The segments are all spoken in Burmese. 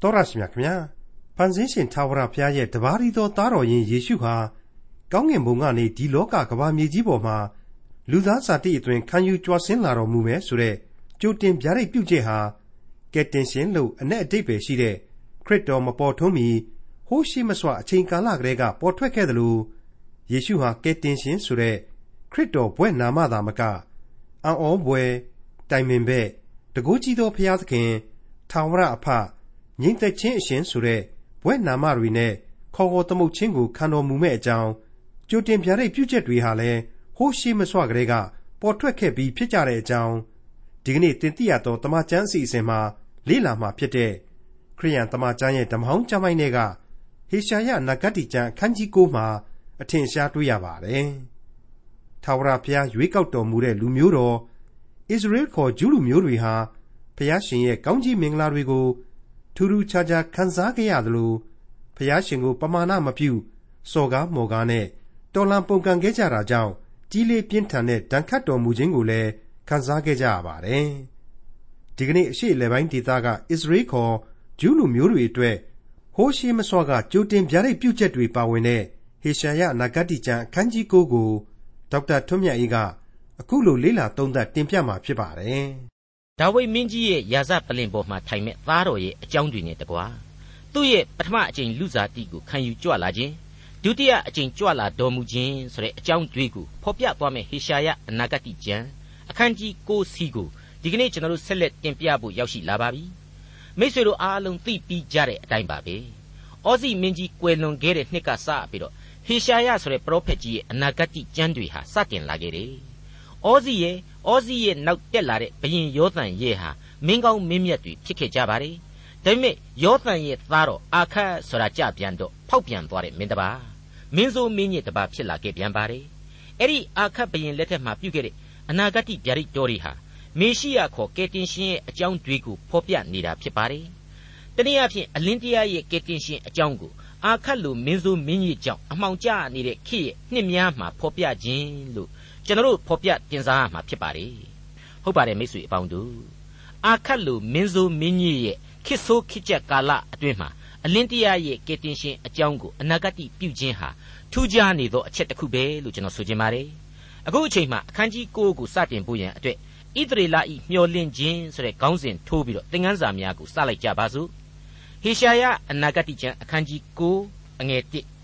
တော်ရရှိမြခင်ဗျာဖန်ဆင်းရှင်သာဝရဘုရားရဲ့တပါးရီတော်သားတော်ရင်ယေရှုဟာကောင်းငင်ဘုံကနေဒီလောကကဘာမြေကြီးပေါ်မှာလူသားစာတိအသွင်ခံယူကြွားဆင်းလာတော်မူမယ်ဆိုတဲ့ကြိုတင်ဗျာဒိတ်ပြုချက်ဟာကယ်တင်ရှင်လို့အ내အတိတ်ပဲရှိတဲ့ခရစ်တော်မပေါ်ထွန်းမီဟိုးရှိမစွာအချိန်ကာလကလေးကပေါ်ထွက်ခဲ့တယ်လို့ယေရှုဟာကယ်တင်ရှင်ဆိုတဲ့ခရစ်တော်ဘွဲ့နာမသာမကအံ့ဩဘွယ်တိုင်ပင်ဘက်တကူကြီးသောဘုရားသခင်ထာဝရအဖ ငြိမ်သက်ခြင်းအရှင်ဆိုတဲ့ဘွဲ့နာမတွေနဲ့ခေါ်ခေါ်သမုတ်ခြင်းကိုခံတော်မူမဲ့အကြောင်းကြိုတင်ပြတဲ့ပြုချက်တွေဟာလည်းဟိုးရှိမစွာကလေးကပေါ်ထွက်ခဲ့ပြီးဖြစ်ကြတဲ့အကြောင်းဒီကနေ့တင်ပြရသောတမချန်းအစီအစဉ်မှာလေ့လာမှာဖြစ်တဲ့ခရိယန်တမချန်းရဲ့ဓမ္မဟောင်းကျမ်းပိုင်းတွေကဟေရှာယနဂတိကျမ်းအခန်းကြီး9မှာအထင်ရှားတွေ့ရပါတယ်။ထာဝရဘုရားရွေးကောက်တော်မူတဲ့လူမျိုးတော်ဣသရေလခေါ်ဂျူးလူမျိုးတွေဟာဘုရားရှင်ရဲ့ကောင်းကြီးမင်္ဂလာတွေကို ထူးထူးခြားခြားခံစားခဲ့ရသလိုဘုရားရှင်ကို ပမာဏမပြုစော်ကားမော်ကားနဲ့တော်လန်ပုန်ကန်ခဲ့ကြတာကြောင့်ကြီးလေးပြင်းထန်တဲ့ဒဏ်ခတ်တော်မူခြင်းကိုလည်းခံစားခဲ့ကြရပါတယ်။ဒီကနေ့အရှိလေပိုင်းဒေသကဣသရေလခေါ်ဂျူးလူမျိုးတွေအတွက်ဟိုးရှိမစွာကကြိုတင်ဗျာဒိတ်ပြုချက်တွေပါဝင်တဲ့ဟေရှာယနာဂတိကျမ်းအခန်းကြီး9ကိုဒေါက်တာထွန်းမြတ်အေးကအခုလိုလေ့လာသုံးသပ်တင်ပြมาဖြစ်ပါတယ်။ ဒါဝိမင်းကြီးရဲ့ယာဇပလင်ပေါ်မှာထိုင်မဲ့သားတော်ရဲ့အကြောင်းတွေနဲ့တကွာသူ့ရဲ့ပထမအကြိမ်လူစားတိကိုခံယူကြွလာခြင်းဒုတိယအကြိမ်ကြွလာတော်မူခြင်းဆိုတဲ့အကြောင်းတွေကိုဖော်ပြသွားမယ့်ဟေရှာယအနာဂတိကျမ်းအခန်းကြီး9စီကိုဒီကနေ့ကျွန်တော်တို့ဆက်လက်တင်ပြဖို့ရောက်ရှိလာပါပြီ။မိတ်ဆွေတို့အားလုံးသိပြီးကြတဲ့အတိုင်းပါပဲ။ဩဇိမင်းကြီးကွယ်လွန်ခဲ့တဲ့နှစ်ကစပြီးတော့ဟေရှာယဆိုတဲ့ပရောဖက်ကြီးရဲ့အနာဂတ်ကျမ်းတွေဟာစတင်လာခဲ့တယ်။ဩဇိရဲ့ ဩဇိရဲ့နောက်တက်လာတဲ့ဘရင်ယောသန်ရဲ့ဟာမင်းကောင်းမင်းမြတ်တွေဖြစ်ခဲ့ကြပါတယ်။ဒါပေမဲ့ယောသန်ရဲ့သားတော်အာခတ်ဆိုတာကြပြန်တော့ဖောက်ပြန်သွားတဲ့မင်းတစ်ပါးမင်းဆိုးမင်းကြီးတစ်ပါးဖြစ်လာခဲ့ပြန်ပါတယ်။အဲ့ဒီအာခတ်ဘရင်လက်ထက်မှာပြုခဲ့တဲ့အနာဂတ်ဗျာဒိတ်တော်တွေဟာမေရှိယခေါ်ကယ်တင်ရှင်ရဲ့အကြောင်းတွေကိုဖော်ပြနေတာဖြစ်ပါတယ်။တနည်းအားဖြင့်အလင်းတရားရဲ့ကယ်တင်ရှင်အကြောင်းကိုအာခတ်လိုမင်းဆိုးမင်းကြီးကြောင့်အမှောင်ကျနေတဲ့ခေရဲ့နှစ်များမှာဖော်ပြခြင်းလို့ ကျွန်တော်တို့ဖော်ပြတင်စားရမှာဖြစ်ပါတယ်ဟုတ်ပါတယ်မိတ်ဆွေအပေါင်းတို့အာခတ်လိုမင်းဆိုးမင်းကြီးရဲ့ခေဆိုးခေချက်ကာလအတွင်းမှာအလင်းတရားရဲ့ကယ်တင်ရှင်အကြောင်းကိုအနာဂတ်ပြုခြင်းဟာထူးခြားနေသောအချက်တစ်ခုပဲလို့ကျွန်တော်ဆိုချင်ပါတယ်အခုအချိန်မှာအခန်းကြီး9ကိုစတင်ဖို့ရန်အတွက်ဣသရေလဤမျော်လင့်ခြင်းဆိုတဲ့ခေါင်းစဉ်ထိုးပြီးတော့သင်ခန်းစာများကိုစလိုက်ကြပါစို့ဟေရှာယအနာဂတိကျမ်းအခန်းကြီး9အငယ်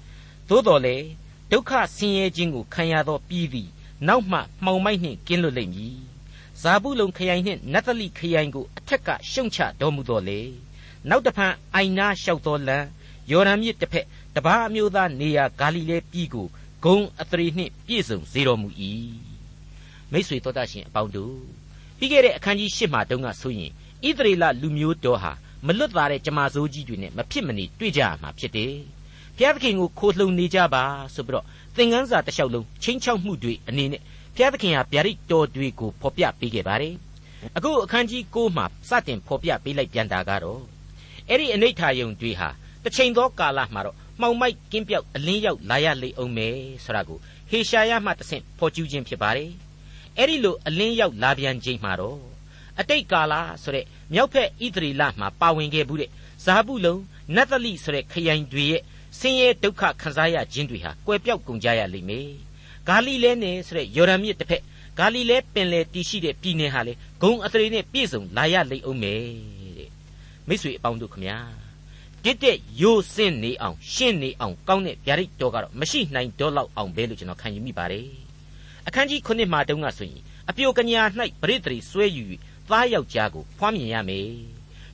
1သို့တော်လေဒုက္ခဆင်းရဲခြင်းကိုခံရသောပြည်သည် နောက်မှမှောင်မိုက်နှင့်ကင်းလွတ်လိမ့်မည်ဇာဘူးလုံခရိုင်နှင့်နတ်သလိခရိုင်ကိုအထက်ကရှုံချတော်မူတော်လေနောက်တဖန်အိုင်နာလျှောက်တော်လံယော်ဒန်မြစ်တစ်ဖက်တပါးအမျိုးသားနေရာဂါလိလဲပြည်ကိုဂုံအသရေနှင့်ပြည့်စုံစေတော်မူ၏မိတ်ဆွေတော်တတ်ရှင်အပေါင်းတို့ပြီးခဲ့တဲ့အခန်းကြီး၈မှာတုန်းကဆိုရင်ဣသရေလလူမျိုးတော်ဟာမလွတ်သားတဲ့ကြမာစိုးကြီးတွေနဲ့မဖြစ်မနေတွေ့ကြရမှာဖြစ်တယ်။ ဘုရားသခင်ကိုခိုလှုံနေကြပါဆိုပြီးတော့သင်ခန်းစာတစ်လျှောက်လုံးချင်းချောက်မှုတွေအနေနဲ့ဘုရားသခင်ဟာဗျာဒိတ်တော်တွေကိုဖော်ပြပေးခဲ့ပါတယ်။အခုအခန်းကြီး9မှာစတင်ဖော်ပြပေးလိုက်ပြန်တာကတော့အဲ့ဒီအနိဋ္ဌာယုံတွေဟာတစ်ချိန်သောကာလမှာတော့မှောင်မိုက်ကင်းပြောက်အလင်းရောက်လာရလိမ့်အောင်မယ်ဆိုတာကိုဟေရှာယမှတဆင့်ဖော်ကျူးခြင်းဖြစ်ပါတယ်။အဲ့ဒီလိုအလင်းရောက်လာပြန်ချိန်မှာတော့အတိတ်ကာလဆိုတဲ့မြောက်ဖက်ဣသရေလမှာပါဝင်ခဲ့ဘူးတဲ့ဇာဘူးလုံနတ်သလိဆိုတဲ့ခရိုင်တွေရဲ့ ဆင်းရဲဒုက္ခခံစားရခြင်းတွေဟာကွယ်ပြောက်ကုန်ကြရလိမ့်မယ်။ဂါလိလဲနယ်ဆိုတဲ့ယော်ဒန်မြစ်တစ်ဖက်ဂါလိလဲပင်လယ်တည်ရှိတဲ့ပြည်နယ်ဟာလေဂုံအသရေနဲ့ပြည့်စုံလာရလိမ့်အောင်မယ်တဲ့။မိတ်ဆွေအပေါင်းတို့ခမညာတစ်တဲ့ယိုစင့်နေအောင်ရှင်းနေအောင်ကောင်းတဲ့ဗျာဒိတ်တော်ကတော့မရှိနိုင်တော့လောက်အောင်ပဲလို့ကျွန်တော်ခံယူမိပါတယ်။အခန်းကြီး9မှာတုန်းကဆိုရင်အပြိုကညာ၌ပရိသေဆွဲယူ၍သားယောက်ျားကိုဖွားမြင်ရမယ်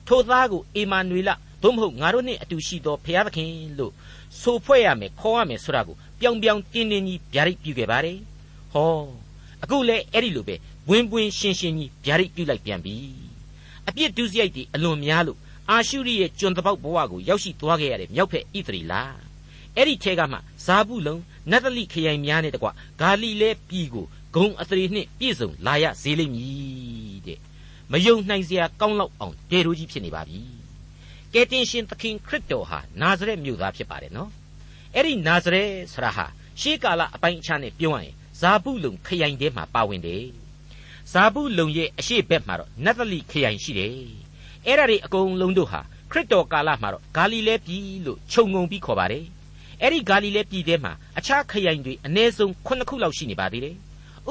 ထိုသားကိုအေမာနွေလ သို့မဟုတ်ငါတို့နှင့်အတူရှိသောဖျားသခင်လို့ဆိုဖွဲ့ရမယ်ခေါ်ရမယ်ဆိုတာကိုပြောင်ပြောင်တင်းတင်းကြီးဗျာဒိတ်ပြုခဲ့ပါတယ်ဟောအခုလဲအဲ့ဒီလိုပဲဝင်းပွင်းရှင်းရှင်းကြီးဗျာဒိတ်ပြုလိုက်ပြန်ပြီအပြစ်ဒုစရိုက်တွေအလွန်များလို့အာရှုရိရဲ့ကျွန်တပေါက်ဘဝကိုရောက်ရှိသွားခဲ့ရတဲ့မြောက်ဖက်ဣသရီလာအဲ့ဒီထဲကမှဇာဘူးလုံနတ်သလိခရိုင်များနဲ့တကွဂါလိလဲပြည်ကိုဂုံအသရေနှင့်ပြည့်စုံလာရစေလိမ့်မည်တဲ့မယုံနိုင်စရာကောင်းလောက်အောင်ဒေရိုးကြီးဖြစ်နေပါပြီ ကယ်တင်ရှင်သခင်ခရစ်တော်ဟာနာဇရက်မြို့သားဖြစ်ပါတယ်နော်အဲ့ဒီနာဇရက်ဆရာဟာရှေးကာလအပိုင်းအခြားနဲ့ပြောရရင်ဇာဘူးလုံခရိုင်ထဲမှာပါဝင်တယ်ဇာဘူးလုံရဲ့အရှိဘက်မှာတော့နတ်သလိခရိုင်ရှိတယ်အဲ့ဒါတွေအကုန်လုံးတို့ဟာခရစ်တော်ကာလမှာတော့ဂါလိလဲပြည်လို့ခြုံငုံပြီးခေါ်ပါတယ်အဲ့ဒီဂါလိလဲပြည်ထဲမှာအခြားခရိုင်တွေအ ਨੇ ဆုံး9ခုလောက်ရှိနေပါသေးတယ်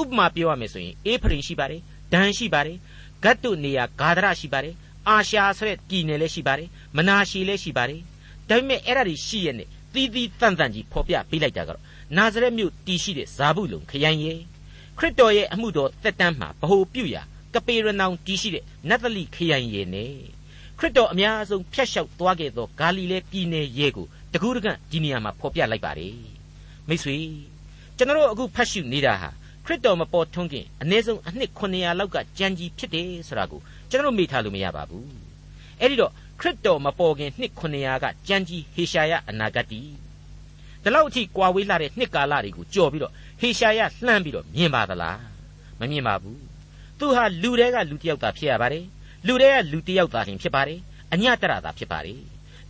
ဥပမာပြောရမယ်ဆိုရင်အေဖရင်ရှိပါတယ်ဒန်ရှိပါတယ်ဂတ်တုနေရာဂါဒရရှိပါတယ် အာရှာဆိုတဲ့ပြည်နယ်လည်းရှိပါတယ်မနာရှီလည်းရှိပါတယ်ဒါပေမဲ့အဲ့ဒါတွေရှိရဲ့နဲ့သီးသီးတန့်တန့်ကြီးဖော်ပြပေးလိုက်တာကတော့နာဇရက်မြို့တည်ရှိတဲ့ဇာဘူးလုံခရိုင်ရဲ့ခရစ်တော်ရဲ့အမှုတော်သက်တမ်းမှာဗဟိုပြုရာကပေရနောင်တည်ရှိတဲ့နတ်သလိခရိုင်ရဲ့နဲ့ခရစ်တော်အများဆုံးဖျက်လျှောက်သွားခဲ့သောဂါလိလဲပြည်နယ်ရဲ့ကိုတကူးတကန့်ဒီနေရာမှာဖော်ပြလိုက်ပါတယ်မိတ်ဆွေကျွန်တော်အခုဖတ်ရှုနေတာဟာခရစ်တော်မပေါ်ထွန်းခင်အနည်းဆုံးအနှစ်900လောက်ကကြံကြီးဖြစ်တယ်ဆိုတာကို ကျွန်တော်မေ့ထားလို့မရပါဘူးအဲ့ဒီတော့ခရစ်တော်မပေါ်ခင်နှစ်900ကကြံကြီးဟေရှာယအနာဂတ်တီဒီလောက်အထိကွာဝေးလာတဲ့နှစ်ကာလတွေကိုကြော်ပြီးတော့ဟေရှာယလှမ်းပြီးတော့မြင်ပါသလားမမြင်ပါဘူးသူဟာလူတဲကလူတစ်ယောက်သာဖြစ်ရပါတယ်လူတဲကလူတစ်ယောက်သာရှင်ဖြစ်ပါတယ်အညတရသာဖြစ်ပါတယ်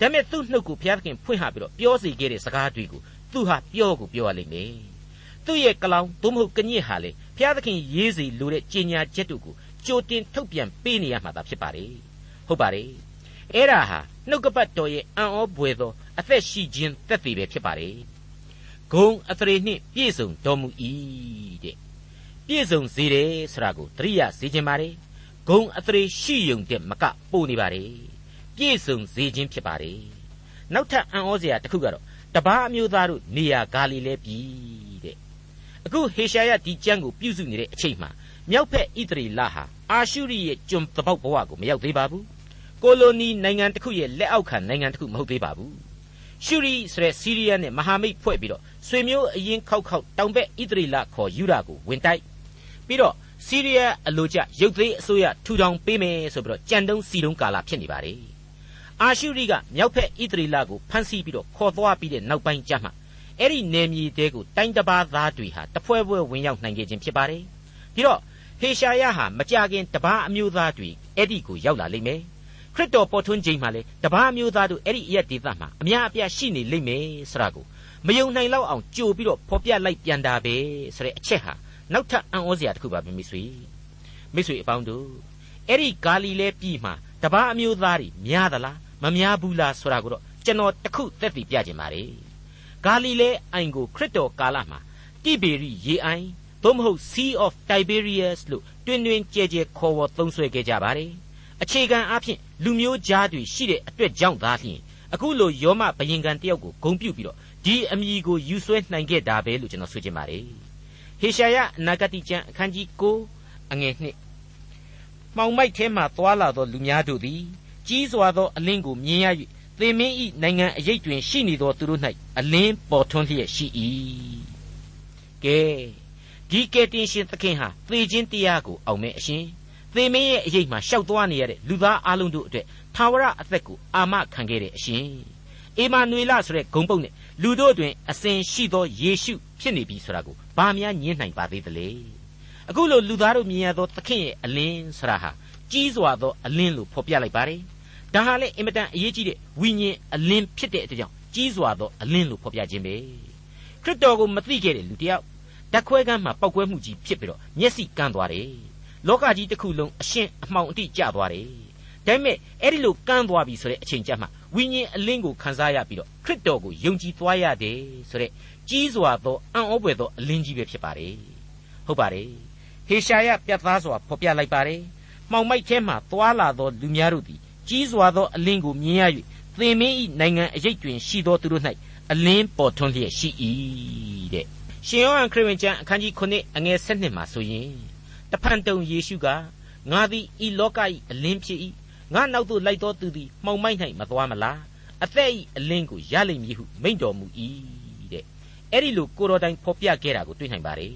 ဒါပေမဲ့သူ့နှုတ်ကိုဘုရားသခင်ဖွင့်ဟပြီးတော့ပြောစီခဲ့တဲ့စကားတွေကိုသူဟာပြောကိုပြောရလိမ့်မယ်သူ့ရဲ့ကလောင်သို့မဟုတ်ကညစ်ဟာလေဘုရားသခင်ရေးစီလိုတဲ့ကြေညာချက်တို့ကို ကြိုတင်ထုတ်ပြန်ပေးနေရမှာသာဖြစ်ပါတယ်ဟုတ်ပါတယ်အဲ့ဒါဟာနှုတ်ကပတ်တော်ရဲ့အံ့ဩပွေသောအသက်ရှိခြင်းသက်သေပဲဖြစ်ပါတယ်ဂုံအသရေနှင့်ပြည့်စုံတော်မူ၏တဲ့ပြည့်စုံစေတယ်ဆိုတာကိုတရိယာစေခြင်းပါတယ်ဂုံအသရေရှိယုံတဲ့မကပို့နေပါတယ်ပြည့်စုံစေခြင်းဖြစ်ပါတယ်နောက်ထပ်အံ့ဩစရာတစ်ခုကတော့တပားအမျိုးသားတို့နေရာဂါလိလဲပြည်တဲ့အခုဟေရှာယဒီကျမ်းကိုပြုစုနေတဲ့အချိန်မှာ မြောက်ဖက်ဣသရေလဟာအာရှုရိရဲ့ကျွန်သဘောက်ဘဝကိုမရောက်သေးပါဘူးကိုလိုနီနိုင်ငံတစ်ခုရဲ့လက်အောက်ခံနိုင်ငံတစ်ခုမဟုတ်သေးပါဘူးရှုရိဆိုတဲ့စီးရီးယားနဲ့မဟာမိတ်ဖွဲ့ပြီးတော့ဆွေမျိုးအရင်ခောက်ခောက်တောင်ဘက်ဣသရေလခေါ်ယူရာကိုဝင်တိုက်ပြီးတော့စီးရီးယားအလိုကျရုပ်သေးအစိုးရထူထောင်ပေးမယ်ဆိုပြီးတော့ကြံတုံးစီတုံးကာလဖြစ်နေပါတယ်အာရှုရိကမြောက်ဖက်ဣသရေလကိုဖမ်းဆီးပြီးတော့ခေါ်သွားပြီးတဲ့နောက်ပိုင်းကျမှအဲ့ဒီနယ်မြေတဲကိုတိုင်းတပါးသားတွေဟာတဖွဲဖွဲဝင်ရောက်နိုင်ခဲ့ခြင်းဖြစ်ပါတယ်ပြီးတော့ ဟေရှာယဟာမကြခင်တပါးအမျိုးသားတွေအဲ့ဒီကိုရောက်လာလိမ့်မယ်ခရစ်တော်ပေါ်ထွန်းခြင်းမှာလေတပါးအမျိုးသားတို့အဲ့ဒီအရက်ဒေသမှာအများအပြားရှိနေလိမ့်မယ်ဆိုတာကိုမယုံနိုင်လောက်အောင်ကြိုပြီးတော့ဖော်ပြလိုက်ပြန်တာပဲဆိုတဲ့အချက်ဟာနောက်ထပ်အံ့ဩစရာတစ်ခုပါပဲမိတ်ဆွေမိတ်ဆွေအပေါင်းတို့အဲ့ဒီဂါလိလဲပြည်မှာတပါးအမျိုးသားတွေများသလားမများဘူးလားဆိုတာကိုတော့ကျွန်တော်တခုသက်သေပြခြင်းပါလေဂါလိလဲအိုင်ကိုခရစ်တော်ကာလမှာတိဘေရိရေအိုင် သို့မဟုတ် Sea of Tiberias လို့တွင်တွင်ကြဲကြဲခေါ်ဝေါ်သုံးဆွဲခဲ့ကြပါတယ်အခြေခံအားဖြင့်လူမျိုးကြားတွေရှိတဲ့အတွက်ကြောင့်သာလျှင်အခုလိုယောမဘယင်ကန်တယောက်ကိုဂုံပြုတ်ပြီးတော့ဒီအမည်ကိုယူဆွဲနိုင်ခဲ့တာပဲလို့ကျွန်တော်ဆိုချင်ပါတယ်ဟေရှာယအနာဂတိကျမ်းအခန်းကြီး9အငယ်1မှောင်မိုက်ထဲမှသွာလာသောလူများတို့သည်ကြီးစွာသောအလင်းကိုမြင်ရ၍သင်မင်းဤနိုင်ငံအရေးတွင်ရှိနေသောသူတို့၌အလင်းပေါ်ထွန်းလျက်ရှိ၏ကဲ ဒီကယ်တင်ရှင်သခင်ဟာသေခြင်းတရားကိုအောင်မဲ့အရှင်သေမင်းရဲ့အရေးမှာရှောက်သွားနေရတဲ့လူသားအလုံးတို့အတွက်သာဝရအသက်ကိုအာမခံခဲ့တဲ့အရှင်အေမာနွေလဆိုတဲ့ဂုံပုတ်နဲ့လူတို့တွင်အစဉ်ရှိသောယေရှုဖြစ်နေပြီဆိုတာကိုဘာများညင်းနိုင်ပါသေးသလဲအခုလိုလူသားတို့မြင်ရသောသခင်ရဲ့အလင်းဆရာဟာကြီးစွာသောအလင်းလို့ဖော်ပြလိုက်ပါတယ်ဒါဟာလည်းအင်မတန်အရေးကြီးတဲ့ဝိညာဉ်အလင်းဖြစ်တဲ့အတွက်ကြောင့်ကြီးစွာသောအလင်းလို့ဖော်ပြခြင်းပဲခရစ်တော်ကိုမသိခဲ့တဲ့လူတစ်ယောက် ဓာတ်ခွဲကမ်းမှာပောက်ကွဲမှုကြီးဖြစ်ပြီးတော့မျက်စိကန်းသွားတယ်လောကကြီးတစ်ခုလုံးအရှင်းအမှောင်အတိကျသွားတယ်ဒါပေမဲ့အဲ့ဒီလိုကန်းသွားပြီဆိုတဲ့အချိန်ကျမှဝိညာဉ်အလင်းကိုခန်းစားရပြီးတော့ခရစ်တော်ကိုယုံကြည်သွားရတယ်ဆိုတဲ့ကြီးစွာသောအံ့ဩဖွယ်သောအလင်းကြီးပဲဖြစ်ပါတယ်ဟုတ်ပါတယ်ဟေရှာယပြတ်သားစွာဖော်ပြလိုက်ပါတယ်မှောင်မိုက်ထဲမှသွာလာသောလူများတို့သည်ကြီးစွာသောအလင်းကိုမြင်ရ၍သင်မင်း၏နိုင်ငံအရေးတွင်ရှိသောသူတို့၌အလင်းပေါ်ထွန်းလျက်ရှိ၏တဲ့ ရှင်ယောဟန်ခရစ်ဝင်ကျမ်းအခန်းကြီး9အငယ်7မှာဆိုရင်တဖန်တုံယေရှုကငါသည်ဤလောက၏အလင်းဖြစ်၏ငါနောက်သို့လိုက်သောသူသည်မှောင်မိုက်၌မသွားမလားအသက်၏အလင်းကိုရလိမ့်မည်ဟုမိန့်တော်မူ၏တဲ့အဲ့ဒီလိုကိုတော်တိုင်ဖော်ပြခဲ့တာကိုတွေ့နိုင်ပါတယ်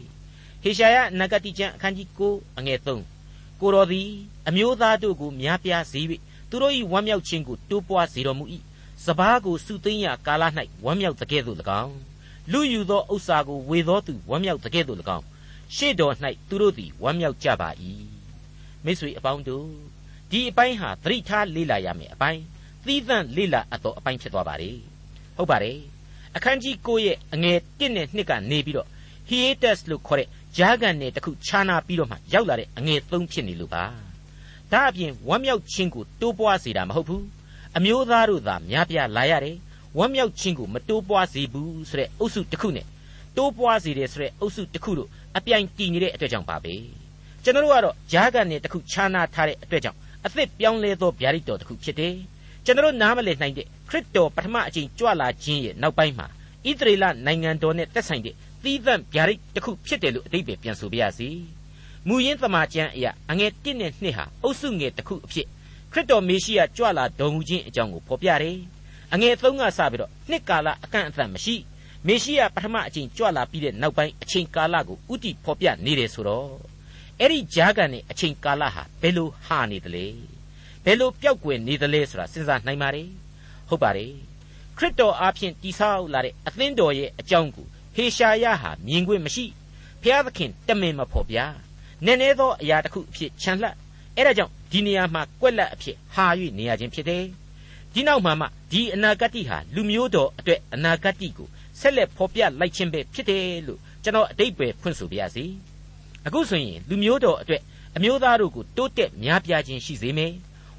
ဟေရှာယနဂတိကျမ်းအခန်းကြီး9အငယ်3ကိုတော်သည်အမျိုးသားတို့ကိုများပြားစေ၍သူတို့၏ဝမ်းမြောက်ခြင်းကိုတိုးပွားစေတော်မူ၏စပားကိုစုသိမ်းရာကာလ၌ဝမ်းမြောက်တကဲ့သို့၎င်း လူယူသောဥစ္စာကိုဝေသောသူဝမ်းမြောက်တကဲ့သို့၎င်းရှေ့တော်၌သူတို့သည်ဝမ်းမြောက်ကြပါ၏မိတ်ဆွေအပေါင်းတို့ဒီအပိုင်းဟာသတိထားလေ့လာရမယ်အပိုင်းသီးသန့်လေ့လာအပ်သောအပိုင်းဖြစ်သွားပါလေဟုတ်ပါတယ်အခန်းကြီး9ရဲ့အငယ်1နဲ့2ကနေပြီးတော့ hiatus လို့ခေါ်တဲ့ဂျားကန်နယ်တစ်ခုခြားနာပြီးတော့မှရောက်လာတဲ့အငယ်3ဖြစ်နေလို့ပါဒါအပြင်ဝမ်းမြောက်ခြင်းကိုတိုးပွားစေတာမဟုတ်ဘူးအမျိုးသားတို့သာများပြားလာရတယ် ဝမ်းမြောက်ခြင်းကိုမတိုးပွားစေဘူးဆိုတဲ့အုပ်စုတစ်ခုနဲ့တိုးပွားစေတယ်ဆိုတဲ့အုပ်စုတစ်ခုတို့အပြိုင်တည်နေတဲ့အတွက်ကြောင့်ပါပဲကျွန်တော်တို့ကတော့ဂျားကန်နဲ့တစ်ခုခြားနာထားတဲ့အတွက်ကြောင့်အသစ်ပြောင်းလဲသောဗျာဒိတ်တော်တစ်ခုဖြစ်တယ်ကျွန်တော်နားမလည်နိုင်တဲ့ခရစ်တော်ပထမအချိန်ကြွလာခြင်းရဲ့နောက်ပိုင်းမှာဣသရေလနိုင်ငံတော်နဲ့သက်ဆိုင်တဲ့သီးသန့်ဗျာဒိတ်တစ်ခုဖြစ်တယ်လို့အတိတ်ပဲပြန်ဆိုပြရစီမူရင်းသမာကျမ်းအရာအငယ်1နဲ့2ဟာအုပ်စုငယ်တစ်ခုအဖြစ်ခရစ်တော်မေရှိယကြွလာတော်မူခြင်းအကြောင်းကိုဖော်ပြတယ် အငယ်3ကစပြီးတော့နှစ်ကာလအကန့်အသတ်မရှိမေရှိယပထမအချိန်ကြွလာပြီးတဲ့နောက်ပိုင်းအချိန်ကာလကိုဥတီဖော်ပြနေတယ်ဆိုတော့အဲ့ဒီဂျားကန်နဲ့အချိန်ကာလဟာဘယ်လိုဟာနေသလဲဘယ်လိုပျောက်ကွယ်နေသလဲဆိုတာစဉ်းစားနိုင်ပါတယ်ဟုတ်ပါတယ်ခရစ်တော်အားဖြင့်တိဆောက်လာတဲ့အသင်းတော်ရဲ့အကြောင်းကိုဟေရှာယဟာမြင်ခွင့်မရှိဖျားသခင်တမင်မဖော်ပြနည်းနည်းသောအရာတစ်ခုအဖြစ်ခြံလှပ်အဲ့ဒါကြောင့်ဒီနေရာမှာကွက်လက်အဖြစ်ဟာ၍နေရခြင်းဖြစ်တယ် ဒီနောက်မှာမှဒီအနာဂတ်ဟာလူမျိုးတော်အတွက်အနာဂတ်ကိုဆက်လက်ဖော်ပြလိုက်ခြင်းပဲဖြစ်တယ်လို့ကျွန်တော်အတိတ်ပဲဖွင့်ဆိုပါရစေအခုဆိုရင်လူမျိုးတော်အတွက်အမျိုးသားတို့ကိုတိုးတက်များပြားခြင်းရှိစေမယ်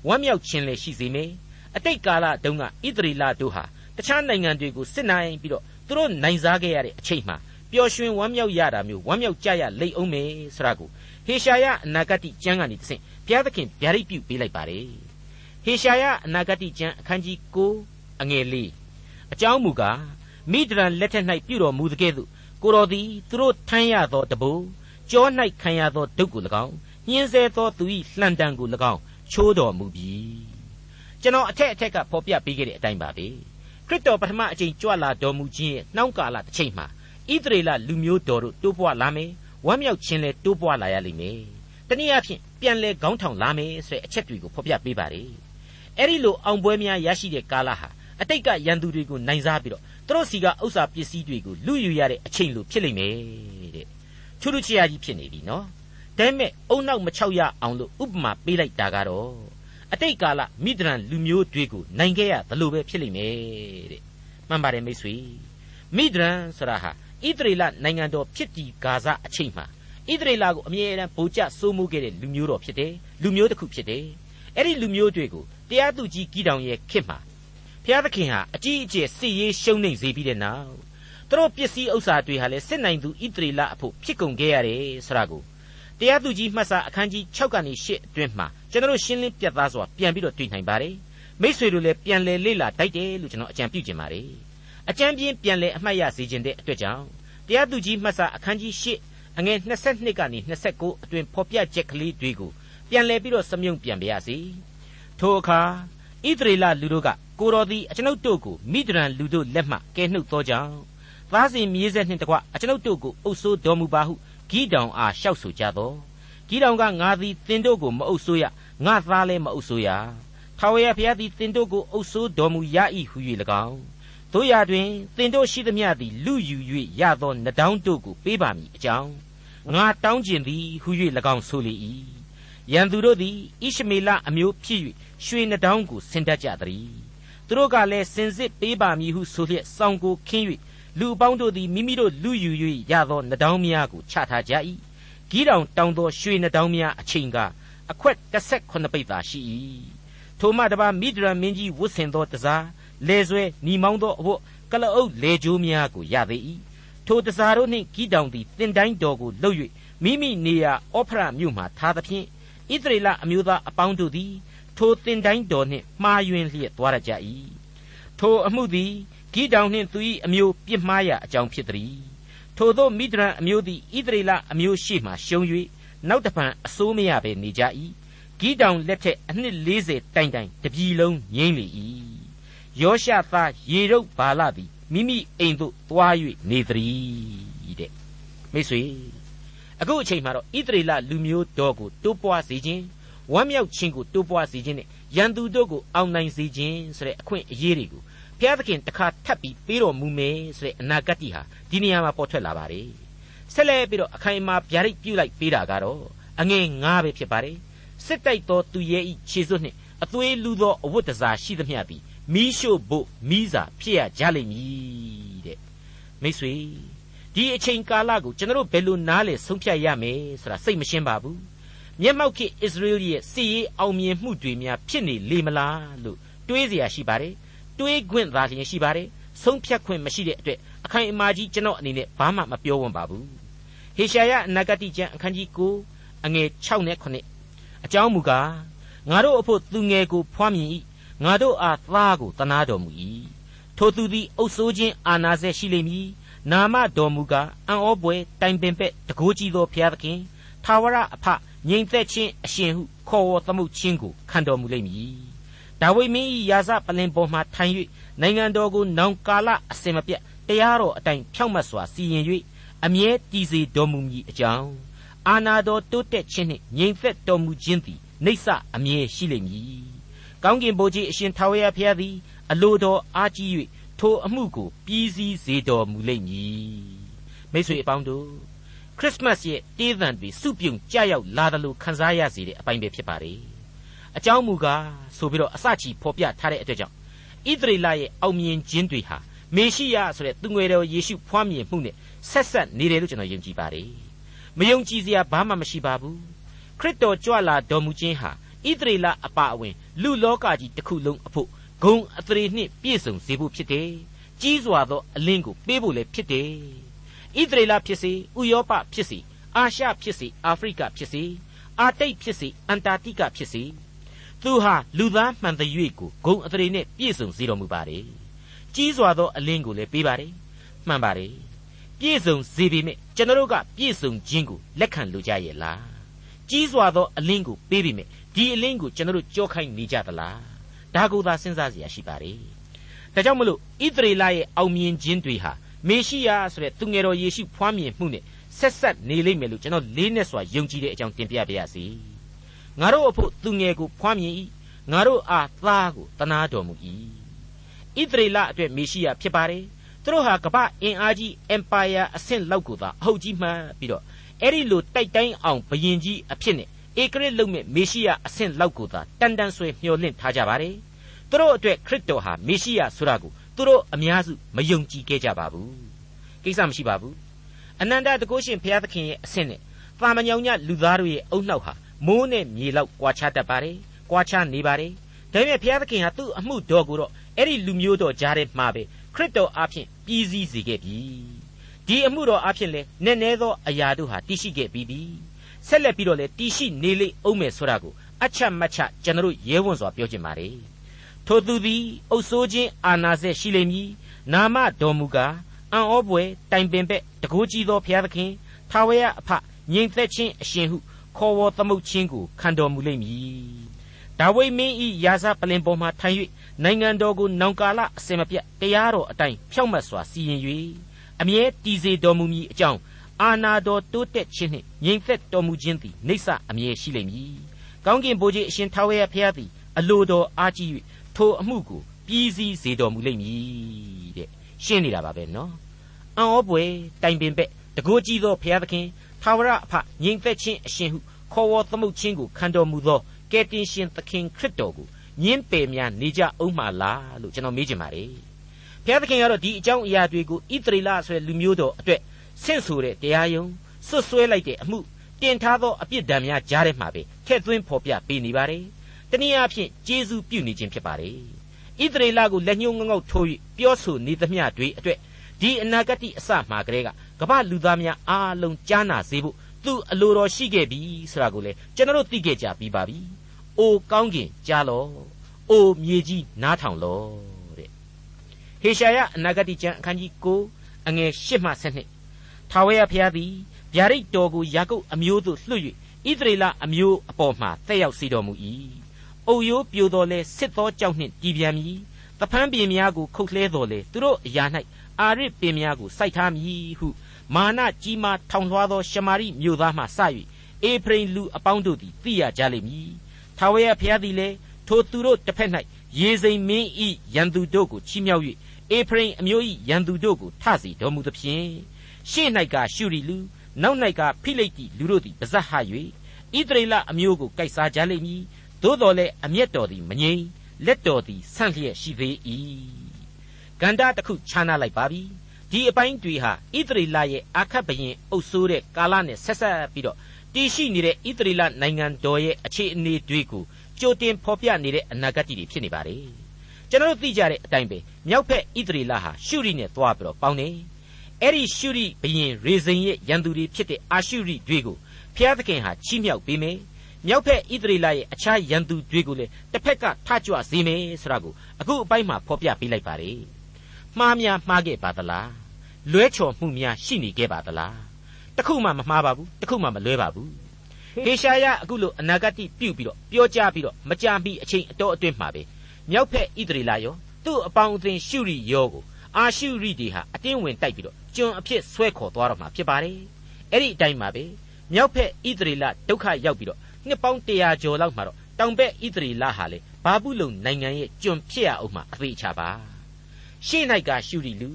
ဝမ်းမြောက်ခြင်းလည်းရှိစေမယ်အတိတ်ကာလတုန်းကဣသရေလတို့ဟာတခြားနိုင်ငံတွေကိုစစ်နိုင်ပြီးတော့သူတို့နိုင်စားခဲ့ရတဲ့အချိန်မှာပျော်ရွှင်ဝမ်းမြောက်ရတာမျိုးဝမ်းမြောက်ကြရလိမ့်အောင်မယ်ဆိုတာကိုဟေရှာယအနာဂတ်ကျမ်းကနေတဆင့်ဘုရားသခင်ဗျာဒိတ်ပြုပေးလိုက်ပါတယ် ဟေရှာယအနာဂတ်ကျမ်းအခန်းကြီး9အငယ်၄အကြောင်းမူကားမိဒရန်လက်ထက်၌ပြုတော်မူသကဲ့သို့ကိုတော်သည်သူတို့ထမ်းရသောတဘိုးကြော၌ခံရသောဒုက္ကို၎င်းညှင်းဆဲသောသူ၏လှန်တံကို၎င်းချိုးတော်မူပြီကျွန်တော်အထက်အထက်ကဖော်ပြပေးခဲ့တဲ့အတိုင်းပါပဲခရစ်တော်ပထမအချိန်ကြွလာတော်မူခြင်းရဲ့နှောင်းကာလတစ်ချိန်မှာဣသရေလလူမျိုးတော်တို့တိုးပွားလာမယ်ဝမ်းမြောက်ခြင်းလည်းတိုးပွားလာရလိမ့်မယ်တနည်းအားဖြင့်ပြန်လဲခေါင်းထောင်လာမယ်ဆိုတဲ့အချက်တွေကိုဖော်ပြပေးပါတယ် အဲ့ဒီလိုအောင်ပွဲများရရှိတဲ့ကာလဟာအတိတ်ကရန်သူတွေကိုနိုင်စားပြီးတော့သူတို့စီကဥစ္စာပစ္စည်းတွေကိုလူယူရတဲ့အချိန်လိုဖြစ်လိမ့်မယ်တဲ့ထူးထူးခြားခြားကြီးဖြစ်နေပြီနော်ဒါပေမဲ့အုံနောက်မချောက်ရအောင်လို့ဥပမာပေးလိုက်တာကတော့အတိတ်ကာလမိဒရန်လူမျိုးတွေကိုနိုင်ခဲ့ရသလိုပဲဖြစ်လိမ့်မယ်တဲ့မှန်ပါတယ်မိတ်ဆွေမိဒရန်ဆိုတာဟာဣသရေလနိုင်ငံတော်ဖြစ်တည်ဂါဇအချိန်မှာဣသရေလကိုအမြဲတမ်းဗိုလ်ကျစိုးမိုးခဲ့တဲ့လူမျိုးတော်ဖြစ်တယ်လူမျိုးတစ်ခုဖြစ်တယ်အဲ့ဒီလူမျိုးတွေကို တရားသူကြီးကြီးတောင်ရဲ့ခေတ်မှာဘုရားသခင်ဟာအကြီးအကျယ်စစ်ရေးရှုံးနိမ့်စေပြီးတဲ့နောက်သူတို့ပစ္စည်းဥစ္စာတွေဟာလည်းစစ်နိုင်သူဣသရေလအဖို့ဖြစ်ကုန်ခဲ့ရတယ်ဆိုတာကိုတရားသူကြီးမှတ်စာအခန်းကြီး6ကနေ8အတွင်းမှာကျွန်တော်ရှင်းလင်းပြသစွာပြန်ပြီးတော့တွေ့နိုင်ပါတယ်မိษွေတို့လည်းပြန်လဲလေ့လာတိုက်တယ်လို့ကျွန်တော်အကြံပြုချင်ပါတယ်အကြံပြင်းပြန်လဲအမှတ်ရစေခြင်းတဲ့အတွက်ကြောင့်တရားသူကြီးမှတ်စာအခန်းကြီး8အငယ်22ကနေ29အတွင်ဖော်ပြချက်ကလေးတွေကိုပြန်လဲပြီးတော့စမြုံပြန်ပါရစေ ထိုအခါဣသရေလလူတို့ကကိုတော်သည်အကျွန်ုပ်တို့ကိုမိဒရန်လူတို့လက်မှကဲနှုတ်သောကြောင့်သားစဉ်မြေးဆက်နှင့်တကွအကျွန်ုပ်တို့ကိုအုပ်ဆိုးတော်မူပါဟုဂိတောင်အားလျှောက်ဆိုကြသောဂိတောင်ကငါသည်သင်တို့ကိုမအုပ်ဆိုးရငါသားလည်းမအုပ်ဆိုးရထာဝရဘုရားသည်သင်တို့ကိုအုပ်ဆိုးတော်မူရ၏ဟု၍၎င်းတို့ရာတွင်သင်တို့ရှိသမျှသည်လူယူ၍ရသောနဒေါင်းတို့ကိုပေးပါမည်အကြောင်းငါတောင်းကျင်သည်ဟု၍၎င်းဆိုလေ၏ ရန်သူတို့သည်ဣရှမေလအမျိုးဖြစ်၍ရွှေနဒေါင်းကိုဆင်တတ်ကြသည်သူတို့ကလည်းစင်စစ်ပေးပါမည်ဟုဆိုလျက်စောင်းကိုခင်း၍လူအပေါင်းတို့သည်မိမိတို့လူယူ၍ရသောနဒေါင်းများကိုချထားကြ၏ဂီးတောင်တောင်သောရွှေနဒေါင်းများအချိန်ကအခွက်18ပိတ်သာရှိ၏ထိုမှတပါမိဒရန်မင်းကြီးဝတ်ဆင်သောတစားလေဆွဲညီမောင်းသောအဖို့ကလအုပ်လေကျိုးများကိုရသေး၏ထိုတစားတို့နှင့်ဂီးတောင်သည်တင်တိုင်းတော်ကိုလှုပ်၍မိမိနေရာအောဖရမြို့မှထားသဖြင့် ဣသရေလအမျိုးသားအပေါင်းတို့သည် ထိုတင်တိုင်းတော်နှင့်မှားယွင်းလျက်သွားရကြ၏ထိုအမှုသည်ဂိတောင်နှင့်သူ၏အမျိုးပြစ်မှားရာအကြောင်းဖြစ်သည်ထိုသောမိဒရန်အမျိုးသည်ဣသရေလအမျိုးရှိမှရှုံး၍နောက်တဖန်အစိုးမရဘဲနေကြ၏ဂိတောင်လက်ထက်အနှစ်40တိုင်တိုင်တပြည်လုံးငြိမ့်လေ၏ယောရှသားရေရုပ်ဘာလသည်မိမိအိမ်သို့သွား၍နေသည်တဲ့မိတ်ဆွေ အခုအချိန်မှာတော့ဣသရေလလူမျိုးတော်ကိုတိုးပွားစေခြင်းဝမ်းမြောက်ခြင်းကိုတိုးပွားစေခြင်းနဲ့ရန်သူတို့ကိုအောင်နိုင်စေခြင်းဆိုတဲ့အခွင့်အရေးတွေကိုဘုရားသခင်တခါထပ်ပြီးပေးတော်မူမယ်ဆိုတဲ့အနာဂတ်ဟာဒီနေရာမှာပေါ်ထွက်လာပါတယ်ဆက်လက်ပြီးတော့အခိုင်အမာဗျာဒိတ်ပြုလိုက်ပေးတာကတော့အငယ်၅ပဲဖြစ်ပါတယ်စစ်တိုက်သောသူရဲ့ဤခြေစွပ်နှင့်အသွေးလူသောအဝတ်တစားရှိသမျှသည်မီးရှို့ဖို့မိစာဖြစ်ရကြလိမ့်မည်တဲ့မိတ်ဆွေ ဒီအချိန်ကာလကိုကျွန်တော်ဘယ်လိုနားလဲဆုံးဖြတ်ရမယ်ဆိုတာစိတ်မရှင်းပါဘူးမျက်မှောက်ခေဣသရေလရဲ့စစ်ရေးအောင်မြင်မှုတွေများဖြစ်နေလေမလားလို့ တွေးเสียရှိပါတယ်တွေးခွင့်သာလျှင်ရှိပါတယ်ဆုံးဖြတ်ခွင့်မရှိတဲ့အတွက်အခိုင်အမာကြီးကျွန်တော်အနေနဲ့ဘာမှမပြောဝန်ပါဘူးဟေရှာယအနာဂတိကျမ်းအခန်းကြီး9အငယ်6နဲ့9အကြောင်းမူကားငါတို့အဖို့သူငယ်ကိုဖွားမြင်၏ငါတို့အားသားကိုတနာတော်မူ၏ထိုသူသည်အုပ်ဆိုးခြင်းအာနာစေရှိလိမ့်မည် နာမတော်မူကားအံ့ဩပွေတိုင်ပင်ပဲ့တကိုးကြီးသောဘုရားသခင်သာဝရအဖငြိမ်သက်ခြင်းအရှင်ဟုခေါ်ဝေါ်သမုတ်ခြင်းကိုခံတော်မူလိမ့်မည်ဒါဝိမင်း၏ယာစပလင်ပေါ်မှထိုင်၍နိုင်ငံတော်ကိုနောင်ကာလအစင်မပြတ်တရားတော်အတိုင်းဖြောင့်မတ်စွာစီရင်၍အမြဲတည်စေတော်မူမည်အကြောင်းအာနာတော်တိုးတက်ခြင်းနှင့်ငြိမ်သက်တော်မူခြင်းသည်နေဆအမြဲရှိလိမ့်မည်ကောင်းကင်ဘုရားအရှင်ထာဝရဘုရားသည်အလိုတော်အားကြီး၍ ထိုအမှုကိုပြီးစီးစေတော်မူလိမ့်မည်မိတ်ဆွေအပေါင်းတို့ခရစ်မတ်ရဲ့တေးသံတွေစုပြုံကြရောက်လာတယ်လို့ခန်းစားရစေတဲ့အပိုင်းပဲဖြစ်ပါတယ်အကြောင်းမူကားဆိုပြီးတော့အစချီဖော်ပြထားတဲ့အတွက်ကြောင့်ဣသရေလရဲ့အောင်မြင်ခြင်းတွေဟာမေရှိယဆိုတဲ့သူငယ်တော်ယေရှုဖွားမြင်မှုနဲ့ဆက်ဆက်နေတယ်လို့ကျွန်တော်ယုံကြည်ပါတယ်မယုံကြည်စရာဘာမှမရှိပါဘူးခရစ်တော်ကြွလာတော်မူခြင်းဟာဣသရေလအပါအဝင်လူလောကကြီးတစ်ခုလုံးအဖို့ ဂုံအသရေနှင့်ပြည့်စုံစေဖို့ဖြစ်တယ်ကြီးစွာသောအလင်းကိုပေးဖို့လည်းဖြစ်တယ်ဣသရေလဖြစ်စေဥရောပဖြစ်စေအာရှဖြစ်စေအာဖရိကဖြစ်စေအာတိတ်ဖြစ်စေအန်တာတိကဖြစ်စေသူဟာလူသားမှန်သရွေ့ကိုဂုံအသရေနဲ့ပြည့်စုံစေတော်မူပါတယ်ကြီးစွာသောအလင်းကိုလည်းပေးပါတယ်မှန်ပါတယ်ပြည့်စုံစေပေမဲ့ကျွန်တော်တို့ကပြည့်စုံခြင်းကိုလက်ခံလိုကြရဲ့လားကြီးစွာသောအလင်းကိုပေးပေမဲ့ဒီအလင်းကိုကျွန်တော်တို့ကြောခိုင်းနေကြသလား ဒါကိုသာစဉ်းစားစရာရှိပါတယ်ဒါကြောင့်မလို့ဣသရေလရဲ့အောင်မြင်ခြင်းတွေဟာမေရှိယဆိုတဲ့သူငယ်တော်ယေရှုဖွားမြင်မှုနဲ့ဆက်ဆက်နေလိမ့်မယ်လို့ကျွန်တော်လေးနဲ့စွာယုံကြည်တဲ့အကြောင်းတင်ပြပါရစေငါတို့အဖို့သူငယ်ကိုဖွားမြင်၏ငါတို့အားသားကိုတနာတော်မူ၏ဣသရေလအတွက်မေရှိယဖြစ်ပါတယ်သူတို့ဟာကမ္ဘာအင်အားကြီး empire အဆင့်လောက်ကိုသာအဟုတ်ကြီးမှန်းပြီးတော့အဲ့ဒီလိုတိုက်တိုင်းအောင်ဘရင်ကြီးအဖြစ်နဲ့ဧကရစ်လုံမဲ့မေရှိယအဆင့်လောက်ကိုသာတန်တန်ဆွဲမျှော်လင့်ထားကြပါတယ်။ သူတို့အတွက်ခရစ်တော်ဟာမေရှိယဆိုတာကိုသူတို့အများစုမယုံကြည်ခဲ့ကြပါဘူးကိစ္စမရှိပါဘူးအနန္တတကုရှင်ဘုရားသခင်ရဲ့အဆင့်နဲ့ပါမညောင်ညလူသားတို့ရဲ့အုံနောက်ဟာမိုးနဲ့မြေလောက်ကွာခြားတတ်ပါတယ်ကွာခြားနေပါတယ်ဒါပေမဲ့ဘုရားသခင်ဟာသူ့အမှုတော်ကိုတော့အဲ့ဒီလူမျိုးတော်ကြားထဲမှာပဲခရစ်တော်အားဖြင့်ပြည်စည်းစေခဲ့ပြီဒီအမှုတော်အားဖြင့်လဲနည်းနည်းသောအရာတို့ဟာတည်ရှိခဲ့ပြီးပြီဆက်လက်ပြီးတော့လဲတည်ရှိနေလိမ့်အောင်မယ်ဆိုတာကိုအချက်မချကျွန်တော်ရဲဝံ့စွာပြောချင်ပါတယ် ထိုသူသည်အုပ်ဆိုးခြင်းအာနာစေရှိလိမ့်မည်နာမတော်မူကားအံ့ဩပွေတိုင်ပင်ပဲ့တကိုးကြီးသောဘုရားသခင်ထာဝရအဖငြိမ်သက်ခြင်းအရှင်ဟုခေါ်ဝေါ်သမုတ်ခြင်းကိုခံတော်မူလိမ့်မည်ဒါဝိမင်းဤရာဇပလင်ပေါ်မှထိုင်၍နိုင်ငံတော်ကိုနောင်ကာလအစင်မပြတ်တရားတော်အတိုင်းဖြောင့်မတ်စွာစီရင်၍အမြဲတည်စေတော်မူမည်အကြောင်းအာနာတော်တိုးတက်ခြင်းနှင့်ငြိမ်သက်တော်မူခြင်းသည်နေဆအမြဲရှိလိမ့်မည်။ကောင်းကင်ဘုရားအရှင်ထာဝရဘုရားသည်အလိုတော်အားကြီး၍ ထိုအမှုကိုပြီးစီးစေတော်မူလိမ့်မည်တဲ့ရှင်းနေတာပါပဲနော်။အံ့ဩပွေတိုင်ပင်ပဲ့တကိုးကြီးသောဘုရားသခင်ထာဝရအဖငြိမ်သက်ခြင်းအရှင်ဟုခေါ်ဝေါ်သမုတ်ခြင်းကိုခံတော်မူသောကယ်တင်ရှင်သခင်ခရစ်တော်ကိုညင်းပယ်များနေကြအောင်မှလားလို့ကျွန်တော်မေးချင်ပါတယ်ဘုရားသခင်ကတော့ဒီအကြောင်းအရာတွေကိုဣသရေလဆိုတဲ့လူမျိုးတော်အတွက်ဆင့်ဆိုတဲ့တရားယုံဆွတ်ဆွဲလိုက်တဲ့အမှုတင်ထားသောအပြစ်ဒဏ်များကြားထဲမှာပဲထည့်သွင်းဖော်ပြပေးနေပါတယ် တနည်းအားဖြင့်ကျေးဇူးပြုနေခြင်းဖြစ်ပါတယ်ဣသရေလကိုလက်ညှိုးငေါက်ထိုး၍ပြောဆိုနေသမျှတွေအတွက်ဒီအနာဂတ်အစမှာကလေးကကမ္ဘာလူသားများအားလုံးကြားနာစေဖို့သူအလိုတော်ရှိခဲ့ပြီဆိုတာကိုလေကျွန်တော်တို့သိခဲ့ကြပြီးပါပြီ။အိုကောင်းကင်ကြားလော့။အိုမြေကြီးနားထောင်လော့တဲ့။ဟေရှာယအနာဂတိကျမ်းအခန်းကြီး9အငယ်8မှ12ထာဝရဘုရားသည်ဗျာဒိတ်တော်ကိုယာကုပ်အမျိုးသို့လွှတ်၍ဣသရေလအမျိုးအပေါ်မှတက်ရောက်စေတော်မူ၏။ အုတ်ရိုးပြိုတော်လဲစစ်သောကြောက်နှင့်တည်ပြန်မည်။တဖန်းပင်များကိုခုတ်လှဲတော်လဲသူတို့အရာ၌အာရစ်ပင်များကိုစိုက်ထားမည်ဟုမာနကြီးမားထောင်လွှားသောရှမာရိမြို့သားမှစ၍အေဖရိမ်လူအပေါင်းတို့သည်သိရကြလိမ့်မည်။ထာဝရဘုရားသည်လည်းထိုသူတို့တစ်ဖက်၌ရေစိမ်မင်းဤရန်သူတို့ကိုချီးမြှောက်၍အေဖရိမ်အမျိုး၏ရန်သူတို့ကိုထစီတော်မူသဖြင့်ရှေ့၌ကရှုရီလူနောက်၌ကဖိလိတိလူတို့သည်ပါဇက်ဟ၍ဣသရေလအမျိုးကိုကိုက်စားကြလိမ့်မည် သို့တော်လည်းအမျက်တော်သည်မငြိမ်လက်တော်သည်ဆန့်လျက်ရှိသေး၏ဂန္ဓာတစ်ခုခြားနာလိုက်ပါပြီဒီအပိုင်းတွေဟာဣသရေလရဲ့အာခတ်ဘရင်အုပ်ဆိုးတဲ့ကာလနဲ့ဆက်ဆက်ပြီးတော့တည်ရှိနေတဲ့ဣသရေလနိုင်ငံတော်ရဲ့အခြေအနေတွေကိုကြိုတင်ဖော်ပြနေတဲ့အနာဂတ်တွေဖြစ်နေပါတယ်ကျွန်တော်သိကြတဲ့အတိုင်းပဲမြောက်ဖက်ဣသရေလဟာရှုရိနဲ့သွားပြီးတော့ပေါင်းတယ်အဲ့ဒီရှုရိဘရင်ရေဇိန်ရဲ့ရန်သူတွေဖြစ်တဲ့အာရှုရိတွေကိုဖျားသခင်ဟာချီးမြှောက်ပေးမယ် မြောက်ဖက်ဣသရေလရဲ့အခြားရန်သူတွေကိုလည်းတစ်ဖက်ကထကြွစေမယ်ဆိုတာကိုအခုအပိုင်းမှာဖော်ပြပေးလိုက်ပါတယ်မှားများမှားခဲ့ပါသလားလွဲချော်မှုများရှိနေခဲ့ပါသလားတခုမှမမှားပါဘူးတခုမှမလွဲပါဘူးဟေရှာယအခုလိုအနာဂတ်ပြုတ်ပြီးတော့ပြောကြားပြီးတော့မကြမီအချိန်အတော်အတွင်းမှာပဲမြောက်ဖက်ဣသရေလရောသူ့အပေါင်းအသင်းရှုရိယောကိုအာရှုရိတွေဟာအတင်းဝင်တိုက်ပြီးတော့ကျွန်အဖြစ်ဆွဲခေါ်သွားတော့မှာဖြစ်ပါတယ်အဲ့ဒီအတိုင်းမှာပဲမြောက်ဖက်ဣသရေလဒုက္ခရောက်ပြီးတော့ နှစ်ပေါင်း100ကျော်လောက်မှာတော့တောင်ဘက်ဣသရေလဟာလေဘာဘူးလုံနိုင်ငံရဲ့ကျွန်ဖြစ်ရအောင်မှာအသေးချပါရှေ့၌ကရှုရီလူ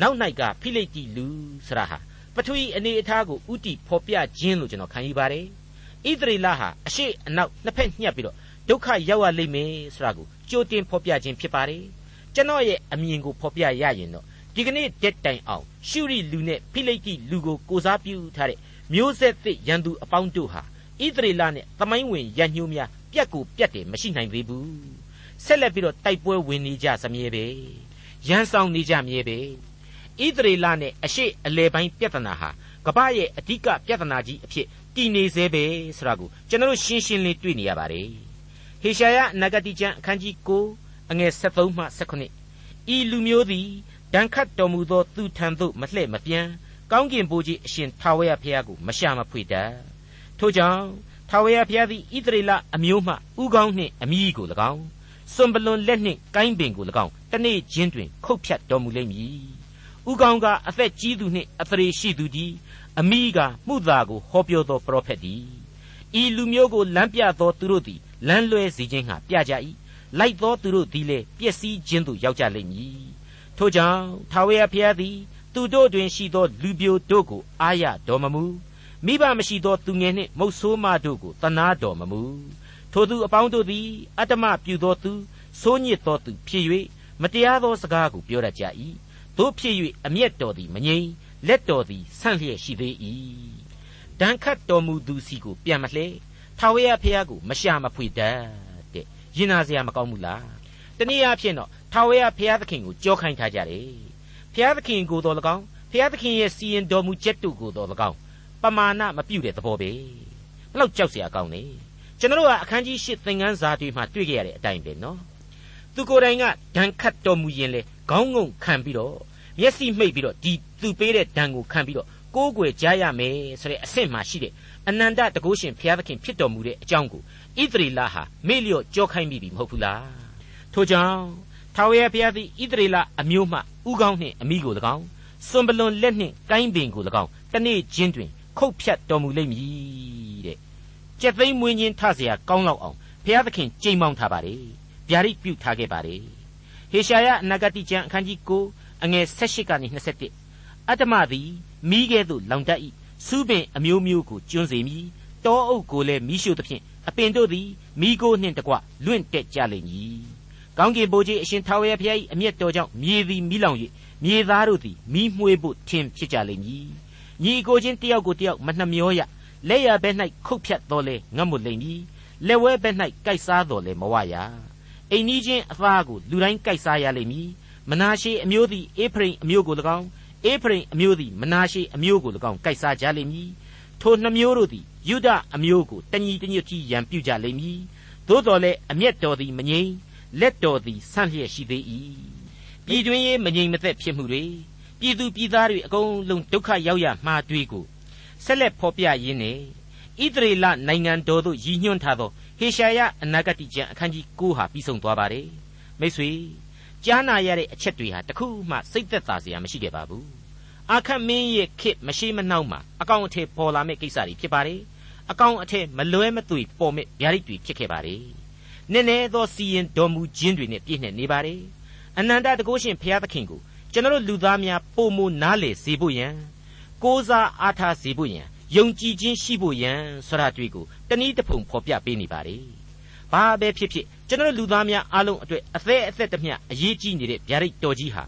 နောက်၌ကဖိလိတိလူဆရာဟာပထဝီအနေအထားကိုဥတီဖော်ပြခြင်းလို့ကျွန်တော်ခံယူပါတယ်ဣသရေလဟာအရှိအနောက်နှစ်ဖက်ညှက်ပြီးတော့ဒုက္ခရောက်ရလိမ့်မယ်ဆိုတာကိုကြိုတင်ဖော်ပြခြင်းဖြစ်ပါတယ်ကျွန်တော်ရဲ့အမြင်ကိုဖော်ပြရရင်တော့ဒီကနေ့တက်တိုင်အောင်ရှုရီလူနဲ့ဖိလိတိလူကိုကိုစားပြုထားတဲ့မျိုးဆက်သစ်ရန်သူအပေါင်းတို့ဟာ ဣသရေလနဲ့သမိုင်းဝင်ရန်ညှိုးများပြက်ကိုပြက်တယ်မရှိနိုင်သေးဘူးဆက်လက်ပြီးတော့တိုက်ပွဲဝင်နေကြစမြဲပဲရန်ဆောင်နေကြမြဲပဲဣသရေလနဲ့အရှိအလေပိုင်းပြဿနာဟာကမ္ဘာရဲ့အဓိကပြဿနာကြီးအဖြစ်တည်နေသေးပဲဆိုတာကိုကျွန်တော်ရှင်းရှင်းလင်းတွေ့နေရပါတယ်ဟေရှာယနဂတိကျမ်းအခန်းကြီး9အငယ်73မှ19ဤလူမျိုးသည်ဒဏ်ခတ်တော်မူသောသူထံသို့မလှည့်မပြန်ကောင်းကင်ဘိုးကြီးအရှင်ထာဝရဘုရားကိုမရှာမဖွေတတ် ထို့ကြောင့်ထာဝရဘုရားသည်ဣသရေလအမျိုးမှဥကောင်းနှင့်အမိကို၎င်းစွန်ပလွန်လက်နှင့်ကိုင်းပင်ကို၎င်းတနေ့ချင်းတွင် ခုတ်ဖြတ်တော်မူလိမ့်မည်ဥကောင်းကအသက်ကြီးသူနှင့်အသရေရှိသူသည်အမိကမှုသာကိုဟောပြောသောပရောဖက်သည်ဤလူမျိုးကိုလမ်းပြသောသူတို့သည်လမ်းလွဲစေခြင်းဟာပြကြ၏လိုက်သောသူတို့သည်လည်းပျက်စီးခြင်းသို့ရောက်ကြလိမ့်မည်ထို့ကြောင့်ထာဝရဘုရားသည် သူတို့တွင်ရှိသောလူပြိုတို့ကိုအာရတော်မမူ မိဘမရှိသောသူငယ်နှင့်မုတ်ဆိုးမတို့ကိုတနာတော်မမူထိုသူအပေါင်းတို့သည်အတ္တမပြုသောသူဆိုးညစ်သောသူဖြစ်၍မတရားသောစကားကိုပြောတတ်ကြ၏တို့ဖြစ်၍အမျက်တော်သည်မငြိမ်လက်တော်သည်ဆန့်လျက်ရှိသေး၏ဒဏ်ခတ်တော်မူသူစီကိုပြန်မလှဲထာဝရဘုရားကိုမရှာမဖွေတတ်တဲ့ရင်နာစရာမကောင်းဘူးလားတနည်းအားဖြင့်တော့ထာဝရဘုရားသခင်ကိုကြောခိုင်းထားကြတယ်ဘုရားသခင်ကိုတော်၎င်းဘုရားသခင်ရဲ့စီရင်တော်မူချက်တို့ကိုတော်၎င်း ပမာဏမပြုတ်တဲ့သဘောပဲဘလောက်ကြောက်စရာကောင်းနေကျွန်တော်တို့ကအခန်းကြီး၈သင်ခန်းစာတွေမှာတွေ့ကြရတဲ့အတိုင်းပဲနော်သူကိုယ်တိုင်ကဒဏ်ခတ်တော်မူရင်လေခေါင်းငုံခံပြီးတော့မျက်စိမှိတ်ပြီးတော့ဒီသူပေးတဲ့ဒဏ်ကိုခံပြီးတော့ကိုးကွယ်ကြရမယ်ဆိုတဲ့အဆင့်မှရှိတဲ့အနန္တတကုရှင်ဘုရားသခင်ဖြစ်တော်မူတဲ့အကြောင်းကိုဣသရေလဟာမေ့လျော့ကြောခိုင်းမိပြီမဟုတ်ဘူးလားထို့ကြောင့်ထာဝရဘုရားသည်ဣသရေလအမျိုးမှဥကောင်းနှင့်အမိကို၎င်းစွန်ပလွန်လက်နှင့်ကိုင်းပင်ကို၎င်းတနေ့ချင်းတွင် ခုတ်ဖြတ်တော်မူလိမ့်မည်တဲ့ကြက်သိမ်းမွေးခြင်းထเสียကောင်းလောက်အောင်ဘုရားသခင်ကြိမ်မောင်းထားပါတယ်ဗျာဒိတ်ပြုထားခဲ့ပါတယ်ဟေရှာယအနာဂတိကျမ်းအခန်းကြီး9အငယ်18ကနေ21အတ္တမသည်မိကဲ့သို့လောင်တတ်၏စူးပင်အမျိုးမျိုးကိုကျွန်းစေမည်တောအုပ်ကိုလည်းမိရှို့သဖြင့်အပင်တို့သည်မိကိုနှင့်တကွလွင့်တက်ကြလိမ့်မည်ကောင်းကင်ဘိုးကြီးအရှင်ထာဝရဘုရား၏အမျက်တော်ကြောင့်မြေသည်မိလောင်၍မြေသားတို့သည်မိမှွေးဖို့ထင်ဖြစ်ကြလိမ့်မည် ညီကိုချင်းတယောက်ကိုတယောက်မနှမျောရလက်ရဘဲ၌ခုတ်ဖြတ်တော်လဲငတ်မွလိမ့်မည်လက်ဝဲဘဲ၌ကြိုက်စားတော်လဲမဝရအိမ်ကြီးချင်းအသားကိုလူတိုင်းကြိုက်စားရလိမ့်မည်မနာရှေအမျိုးသည်အေဖရိမ်အမျိုးကို၎င်းအေဖရိမ်အမျိုးသည်မနာရှေအမျိုးကို၎င်းကြိုက်စားကြလိမ့်မည်ထိုနှမျိုးတို့သည်ယုဒအမျိုးကိုတညီတညွတ်ကြီးရန်ပြုကြလိမ့်မည်သို့တော်လည်းအမျက်တော်သည်မငြိမ်လက်တော်သည်ဆန့်လျက်ရှိသေး၏ပြည်တွင်းရေးမငြိမ်မသက်ဖြစ်မှုတွေ ပြည်သူပြည်သားတွေအကုန်လုံးဒုက္ခရောက်ရမှာတွေ့ကိုဆက်လက်ဖော်ပြရင်းနဲ့ဣသရေလနိုင်ငံတော်သို့ရည်ညွှန်းထားသောဟေရှာယအနာဂတိကျမ်းအခန်းကြီး9ဟာပြီးဆုံးသွားပါတယ်မိတ်ဆွေကြားနာရတဲ့အချက်တွေဟာတခုမှစိတ်သက်သာစရာမရှိခဲ့ပါဘူးအာခတ်မင်းရဲ့ခစ်မရှိမနှောက်မှာအကောင်အထည်ပေါ်လာမယ့်ကိစ္စတွေဖြစ်ပါတယ်အကောင်အထည်မလွဲမသွေပေါ်မဲ့ဗျာဒိတ်တွေဖြစ်ခဲ့ပါတယ်နည်းနည်းသောစီရင်တော်မူခြင်းတွေနဲ့ပြည့်နှက်နေပါတယ်အနန္တတကုရှင်ဘုရားသခင်ကို ကျွန်တော်လူသားများပုံမနားလေစေဖို့ယံကိုးစားအားထားစေဖို့ယံယုံကြည်ခြင်းရှိဖို့ယံဆရာတွေ့ကိုတနည်းတစ်ဖုံဖော်ပြပေးနေပါလေဘာပဲဖြစ်ဖြစ်ကျွန်တော်လူသားများအားလုံးအတွက်အသက်အသက်တမျှအရေးကြီးနေတဲ့ဗျာဒိတ်တော်ကြီးဟာ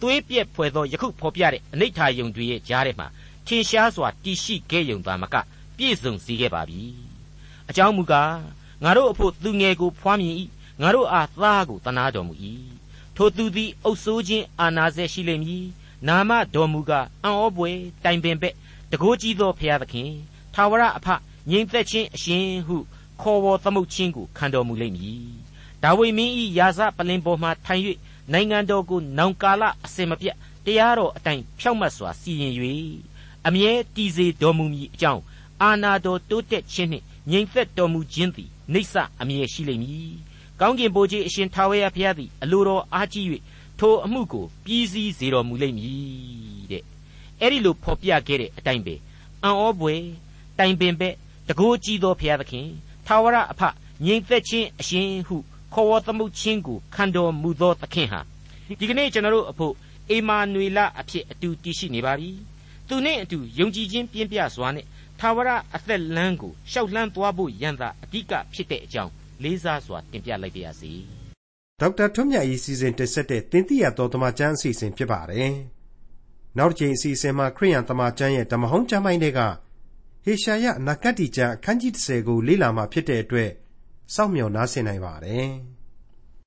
သွေးပြက်ဖွယ်သောယခုဖော်ပြတဲ့အနိဋ္ဌာယုံတွေရဲ့ကြားထဲမှာထင်ရှားစွာတည်ရှိခဲ့ယုံသားမကပြည့်စုံစေခဲ့ပါပြီအကြောင်းမူကားငါတို့အဖို့သူငယ်ကိုဖွားမြင်၏ငါတို့အားသားကိုတနာတော်မူ၏ ထိုသူသည် အုပ်ဆိုးခြင်းအာနာစေရှိလိမ့်မည်နာမတော်မူကားအံ့ဩပွေတိုင်ပင်ပဲ့တကိုးကြီးသောဖျားသခင်ထာဝရအဖငြိမ်သက်ခြင်းအရှင်ဟုခေါ်ဝေါ်သမုတ်ခြင်းကိုခံတော်မူလိမ့်မည်ဒါဝိမင်း၏ယာစပလင်ပေါ်မှထိုင်၍နိုင်ငံတော်ကိုနောင်ကာလအစင်မပြတ်တရားတော်အတိုင်းဖြောက်မတ်စွာစီရင်၍အမြဲတည်စေတော်မူမည်အကြောင်းအာနာတော်တိုးတက်ခြင်းနှင့်ငြိမ်သက်တော်မူခြင်းသည်နေဆအမြဲရှိလိမ့်မည် ကောင်းကင်ဘိုးကြီးအရှင်ထာဝရဘုရားသည်အလိုတော်အားကြီး၍ထိုအမှုကိုပြီးစီးစေတော်မူလိမ့်မည်တဲ့အဲ့ဒီလိုဖော်ပြခဲ့တဲ့အတိုင်းပဲအံ့ဩပွေတိုင်ပင်ပဲတကိုးကြည့်သောဘုရားသခင်ထာဝရအဖငြိမ်သက်ခြင်းအရှင်ဟုခေါ်ဝေါ်သမုတ်ခြင်းကိုခံတော်မူသောသခင်ဟာဒီကနေ့ကျွန်တော်တို့အဖို့အေမာနွေလအဖြစ်အတူတည်ရှိနေပါပြီသူနဲ့အတူယုံကြည်ခြင်းပြင်းပြစွာနဲ့ထာဝရအသက်လမ်းကိုရှောက်လှမ်းသွားဖို့ရန်သာအဓိကဖြစ်တဲ့အကြောင်း လေးစားစွာတင်ပြလိုက်ပါရစေဒေါက်တာထွန်းမြတ်၏စီစဉ်တင်ဆက်တဲ့တင်ပြတော်တမချန်းအစီအစဉ်ဖြစ်ပါတယ်နောက်တစ်ချိန်အစီအစဉ်မှာခရိယန်တမချန်းရဲ့ဓမ္မဟောင်းကျမ်းပိုင်းတွေကဟေရှာယနဂတ်တီကျမ်းအခန်းကြီး30ကိုလေ့လာမှဖြစ်တဲ့အတွက်စောင့်မျှော်နားဆင်နိုင်ပါတယ်။